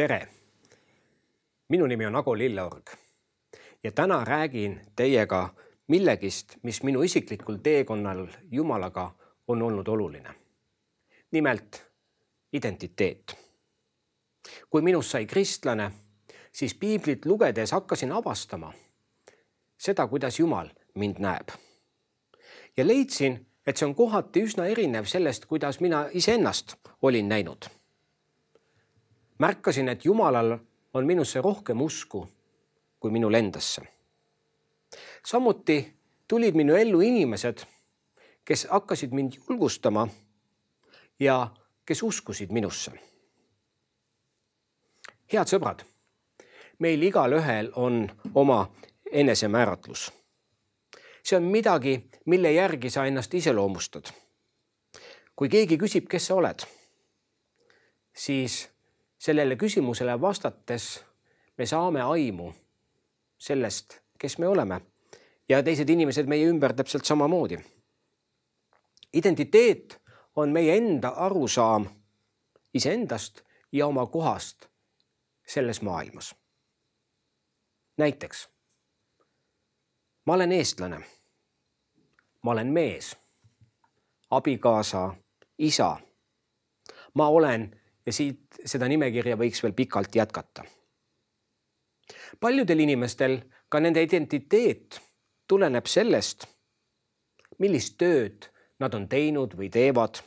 tere! minu nimi on Ago Lilleorg ja täna räägin teiega millegist, mis minu isiklikul teekonnal Jumalaga on olnud oluline. nimelt identiteet. kui minust sai kristlane, siis piiblit lugedes hakkasin avastama seda, kuidas Jumal mind näeb. ja leidsin, et see on kohati üsna erinev sellest, kuidas mina iseennast olin näinud. Märkasin, et Jumalal on minusse rohkem usku kui minul endasse. samuti tulid minu ellu inimesed, kes hakkasid mind julgustama ja kes uskusid minusse. head sõbrad, meil igalühel on oma enesemääratlus. see on midagi, mille järgi sa ennast iseloomustad. kui keegi küsib, kes sa oled, siis sellele küsimusele vastates me saame aimu sellest, kes me oleme ja teised inimesed meie ümber täpselt samamoodi. identiteet on meie enda arusaam iseendast ja oma kohast selles maailmas. näiteks ma olen eestlane. ma olen mees, abikaasa, isa. ma olen ja siit seda nimekirja võiks veel pikalt jätkata. paljudel inimestel ka nende identiteet tuleneb sellest, millist tööd nad on teinud või teevad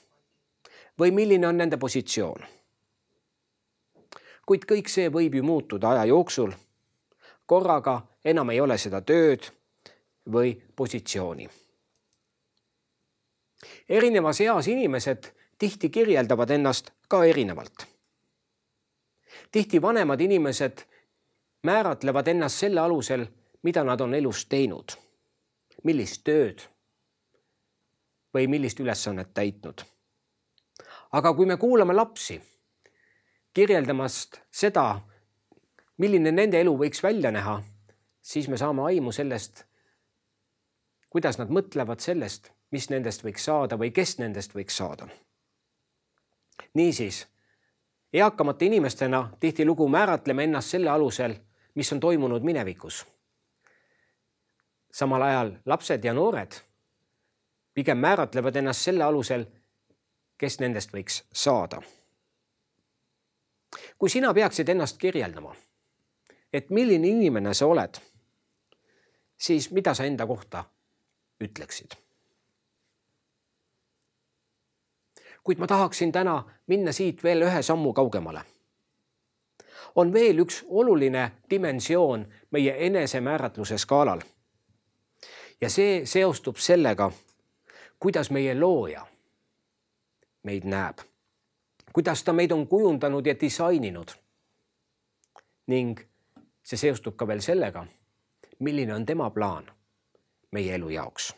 või milline on nende positsioon. kuid kõik see võib ju muutuda aja jooksul. korraga enam ei ole seda tööd või positsiooni. erinevas eas inimesed tihti kirjeldavad ennast ka erinevalt. tihti vanemad inimesed määratlevad ennast selle alusel, mida nad on elus teinud, millist tööd või millist ülesannet täitnud. aga kui me kuulame lapsi kirjeldamast seda, milline nende elu võiks välja näha, siis me saame aimu sellest, kuidas nad mõtlevad sellest, mis nendest võiks saada või kes nendest võiks saada. Niisiis, eakamate inimestena tihtilugu määratleme ennast selle alusel, mis on toimunud minevikus. samal ajal lapsed ja noored pigem määratlevad ennast selle alusel, kes nendest võiks saada. kui sina peaksid ennast kirjeldama, et milline inimene sa oled, siis mida sa enda kohta ütleksid. Kuid ma tahaksin täna minna siit veel ühe sammu kaugemale. on veel üks oluline dimensioon meie enesemääratluse skaalal. ja see seostub sellega, kuidas meie looja meid näeb, kuidas ta meid on kujundanud ja disaininud. ning see seostub ka veel sellega, milline on tema plaan meie elu jaoks.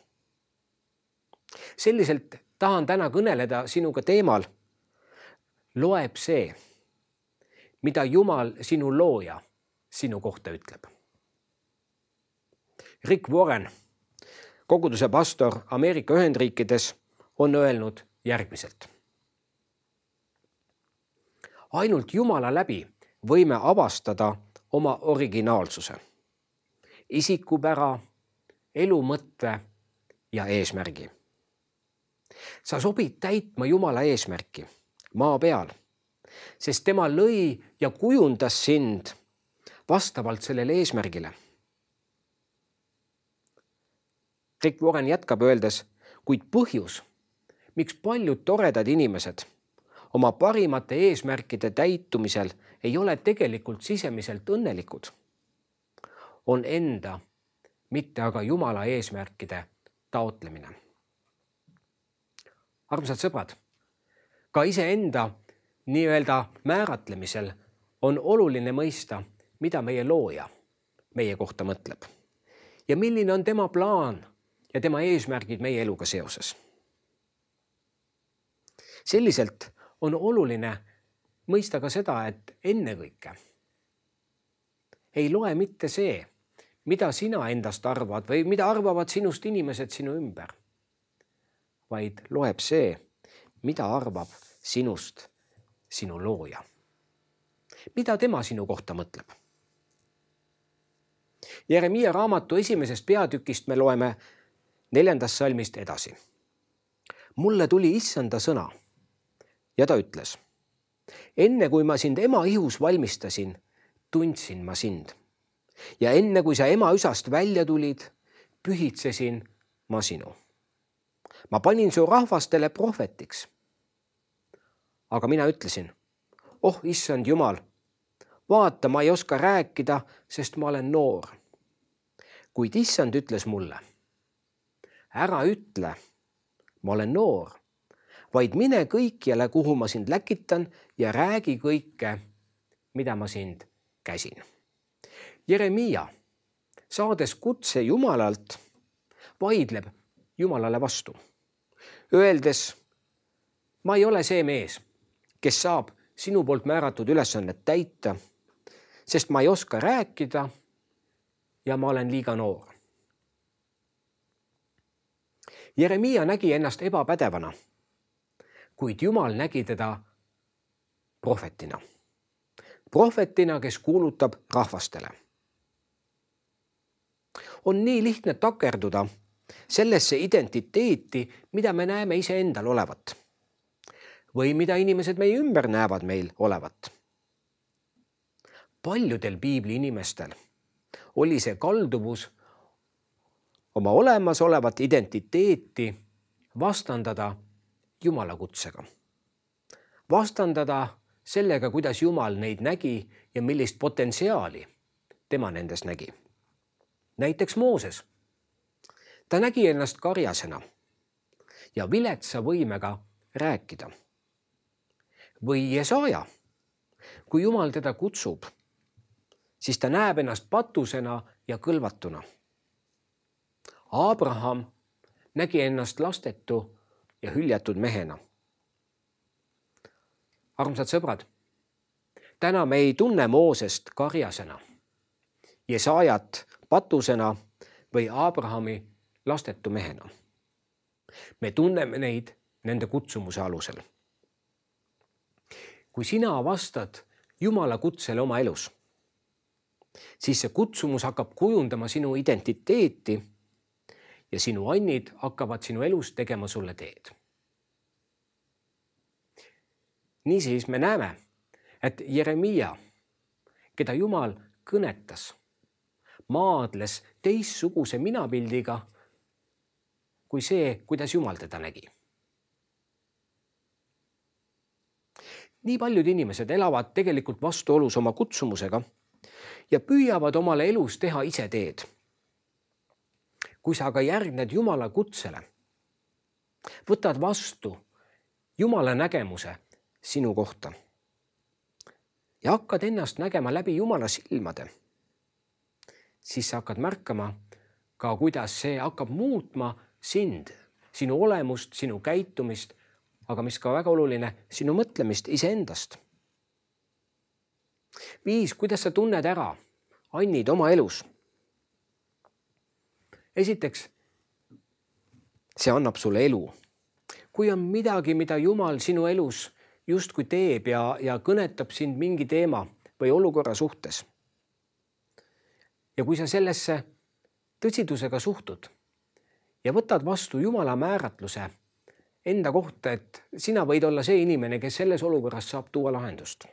selliselt tahan täna kõneleda sinuga teemal. loeb see, mida Jumal, sinu looja, sinu kohta ütleb. Rick Warren, koguduse pastor Ameerika Ühendriikides, on öelnud järgmiselt. ainult Jumala läbi võime avastada oma originaalsuse, isikupära elu mõtte ja eesmärgi. Sa sobid täitma Jumala eesmärki maa peal, sest tema lõi ja kujundas sind vastavalt sellele eesmärgile. Rick Warren jätkab öeldes, kuid põhjus, miks paljud toredad inimesed oma parimate eesmärkide täitumisel ei ole tegelikult sisemiselt õnnelikud, on enda mitte aga Jumala eesmärkide taotlemine. Armsad sõbrad, ka iseenda nii-öelda määratlemisel on oluline mõista, mida meie looja meie kohta mõtleb ja milline on tema plaan ja tema eesmärgid meie eluga seoses. selliselt on oluline mõista ka seda, et ennekõike ei loe mitte see mida sina endast arvad või mida arvavad sinust inimesed sinu ümber, vaid loeb see, mida arvab sinust sinu looja. mida tema sinu kohta mõtleb? Jeremiia raamatu esimesest peatükist me loeme neljandast salmist edasi. mulle tuli issanda sõna ja ta ütles. enne kui ma sind ema ihus valmistasin, tundsin ma sind. ja enne kui sa ema üsast välja tulid, pühitsesin ma sinu. Ma panin su rahvastele prohvetiks. aga mina ütlesin, oh issand jumal, vaata, ma ei oska rääkida, sest ma olen noor. kuid issand ütles mulle, ära ütle, ma olen noor, vaid mine kõikjale, kuhu ma sind läkitan ja räägi kõike, mida ma sind käsin. Jeremiia, saades kutse Jumalalt, vaidleb Jumalale vastu, öeldes ma ei ole see mees, kes saab sinu poolt määratud ülesannet täita, sest ma ei oska rääkida ja ma olen liiga noor. Jeremiia nägi ennast ebapädevana, kuid Jumal nägi teda prohvetina, prohvetina, kes kuulutab rahvastele. on nii lihtne takerduda sellesse identiteeti, mida me näeme iseendal olevat või mida inimesed meie ümber näevad meil olevat. paljudel piibli inimestel oli see kalduvus oma olemasolevat identiteeti vastandada Jumala kutsega. vastandada sellega, kuidas Jumal neid nägi ja millist potentsiaali tema nendes nägi. näiteks Mooses. Ta nägi ennast karjasena ja viletsa võimega rääkida. või Jesaja. kui Jumal teda kutsub, siis ta näeb ennast patusena ja kõlvatuna Abraham nägi ennast lastetu ja hüljatud mehena. armsad sõbrad, täna me ei tunne Moosest karjasena, Jesajat patusena või Abrahami lastetu mehena. me tunneme neid nende kutsumuse alusel. kui sina vastad Jumala kutsele oma elus, siis see kutsumus hakkab kujundama sinu identiteeti ja sinu annid hakkavad sinu elus tegema sulle teed. niisiis me näeme, et Jeremiia, keda Jumal kõnetas, maadles teistsuguse minapildiga kui see, kuidas Jumal teda nägi. nii paljud inimesed elavad tegelikult vastuolus oma kutsumusega ja püüavad omale elus teha ise teed kui sa aga järgned Jumala kutsele, võtad vastu Jumala nägemuse sinu kohta ja hakkad ennast nägema läbi Jumala silmade, siis sa hakkad märkama ka, kuidas see hakkab muutma sind, sinu olemust, sinu käitumist, aga mis ka väga oluline, sinu mõtlemist iseendast. viis, kuidas sa tunned ära annid oma elus esiteks, see annab sulle elu. kui on midagi, mida Jumal sinu elus justkui teeb ja, ja kõnetab sind mingi teema või olukorra suhtes. ja kui sa sellesse tõsidusega suhtud ja võtad vastu Jumala määratluse enda kohta, et sina võid olla see inimene, kes selles olukorras saab tuua lahendust,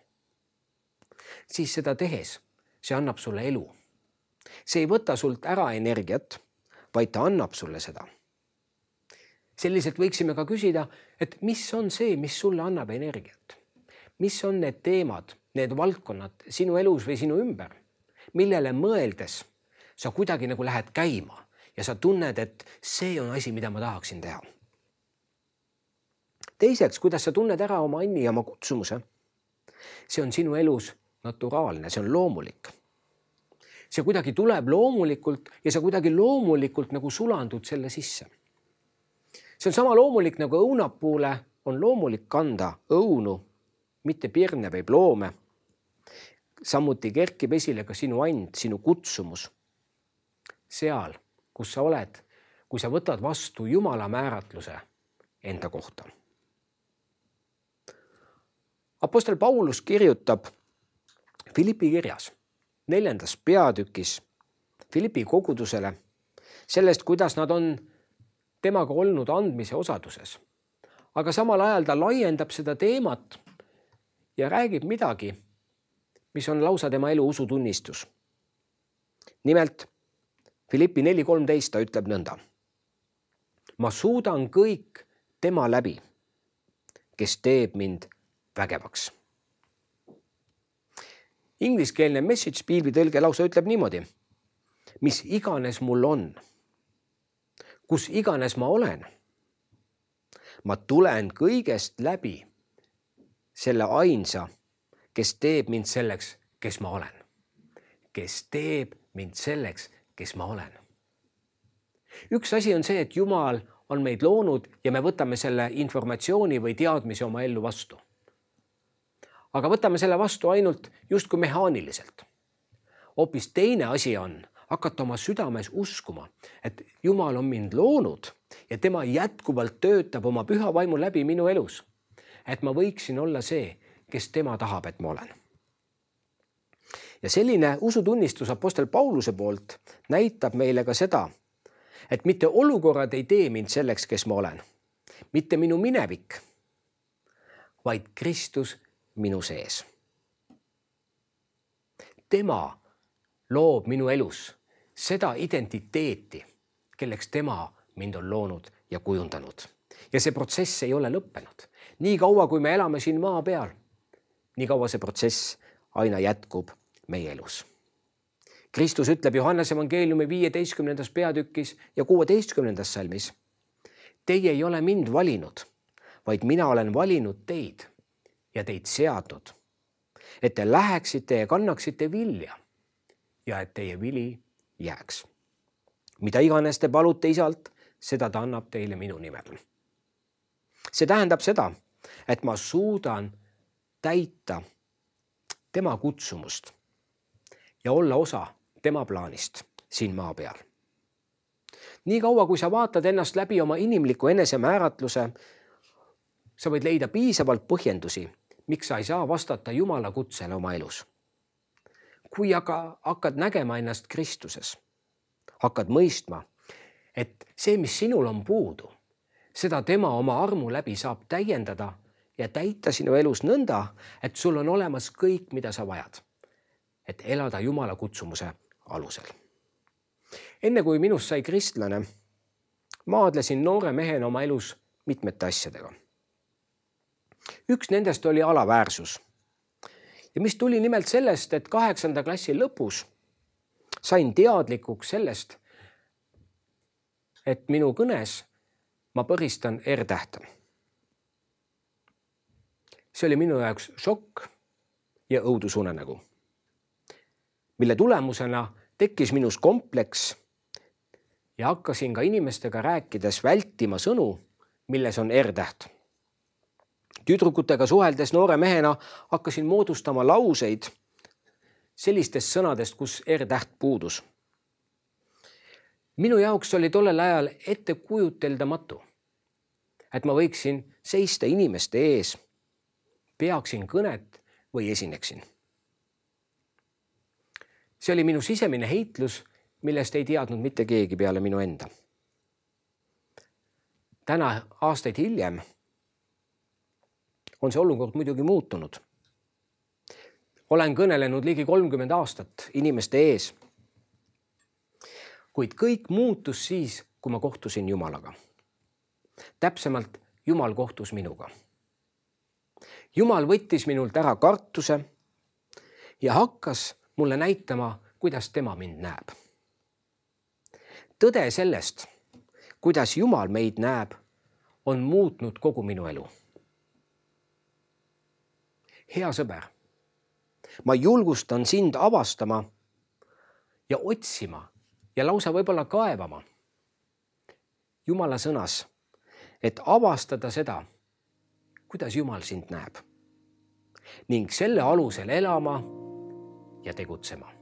siis seda tehes see annab sulle elu. see ei võta sult ära energiat vaid ta annab sulle seda. selliselt võiksime ka küsida, et mis on see, mis sulle annab energiat? mis on need teemad, need valdkonnad sinu elus või sinu ümber, millele mõeldes sa kuidagi nagu lähed käima ja sa tunned, et see on asi, mida ma tahaksin teha. teiseks, kuidas sa tunned ära oma anni ja oma kutsumuse. see on sinu elus naturaalne, see on loomulik see kuidagi tuleb loomulikult ja sa kuidagi loomulikult nagu sulandud selle sisse. see on sama loomulik nagu õunapuule on loomulik kanda õunu, mitte pirne või ploome. samuti kerkib esile ka sinu and, sinu kutsumus. seal, kus sa oled, kui sa võtad vastu Jumala määratluse enda kohta. Apostel Paulus kirjutab Philippi kirjas, neljandas peatükis Philippi kogudusele sellest, kuidas nad on temaga olnud andmise osaduses. aga samal ajal ta laiendab seda teemat ja räägib midagi, mis on lausa tema elu usutunnistus. nimelt Philippi neli kolmteist ta ütleb nõnda. ma suudan kõik tema läbi, kes teeb mind vägevaks. Ingliskeelne message piiblitõlge lausa ütleb niimoodi. mis iganes mul on, kus iganes ma olen, ma tulen kõigest läbi selle ainsa, kes teeb mind selleks, kes ma olen. kes teeb mind selleks, kes ma olen. üks asi on see, et Jumal on meid loonud ja me võtame selle informatsiooni või teadmise oma ellu vastu. aga võtame selle vastu ainult justkui mehaaniliselt. hoopis teine asi on hakata oma südames uskuma, et Jumal on mind loonud ja tema jätkuvalt töötab oma püha vaimu läbi minu elus. et ma võiksin olla see, kes tema tahab, et ma olen ja selline usutunnistus Apostel Pauluse poolt näitab meile ka seda, et mitte olukorrad ei tee mind selleks, kes ma olen, mitte minu minevik, vaid Kristus minu sees. tema loob minu elus seda identiteeti, kelleks tema mind on loonud ja kujundanud. ja see protsess ei ole lõppenud. nii kaua, kui me elame siin maa peal, nii kaua see protsess aina jätkub meie elus. Kristus ütleb Johannese evangeeliumi viieteistkümnendas peatükis ja kuueteistkümnendas salmis. Teie ei ole mind valinud, vaid mina olen valinud teid ja teid seadnud, et te läheksite ja kannaksite vilja ja et teie vili jääks. mida iganes te palute isalt, seda ta annab teile minu nimel. see tähendab seda, et ma suudan täita tema kutsumust ja olla osa tema plaanist siin maa peal. nii kaua, kui sa vaatad ennast läbi oma inimliku enesemääratluse, sa võid leida piisavalt põhjendusi, miks sa ei saa vastata Jumala kutsele oma elus. kui aga hakkad nägema ennast Kristuses, hakkad mõistma, et see, mis sinul on puudu, seda tema oma armu läbi saab täiendada ja täita sinu elus nõnda, et sul on olemas kõik, mida sa vajad et elada Jumala kutsumuse alusel. enne kui minust sai kristlane, maadlesin noore mehena oma elus mitmete asjadega. üks nendest oli alaväärsus. ja mis tuli nimelt sellest, et kaheksanda klassi lõpus sain teadlikuks sellest, et minu kõnes ma põristan R-tähte. see oli minu jaoks šokk ja õudusunenägu mille tulemusena tekkis minus kompleks ja hakkasin ka inimestega rääkides vältima sõnu, milles on R-täht. tüdrukutega suheldes noore mehena hakkasin moodustama lauseid sellistest sõnadest, kus R-täht puudus. minu jaoks oli tollel ajal ettekujuteldamatu, et ma võiksin seista inimeste ees, peaksin kõnet või esineksin see oli minu sisemine heitlus, millest ei teadnud mitte keegi peale minu enda. täna, aastaid hiljem, on see olukord muidugi muutunud. olen kõnelenud ligi kolmkümmend aastat inimeste ees. kuid kõik muutus siis, kui ma kohtusin Jumalaga. täpsemalt, Jumal kohtus minuga. Jumal võttis minult ära kartuse ja hakkas mulle näitama, kuidas tema mind näeb. tõde sellest, kuidas Jumal meid näeb, on muutnud kogu minu elu. hea sõber, ma julgustan sind avastama ja otsima ja lausa võib-olla kaevama Jumala sõnas, et avastada seda, kuidas Jumal sind näeb ning selle alusel elama ja tegutsema.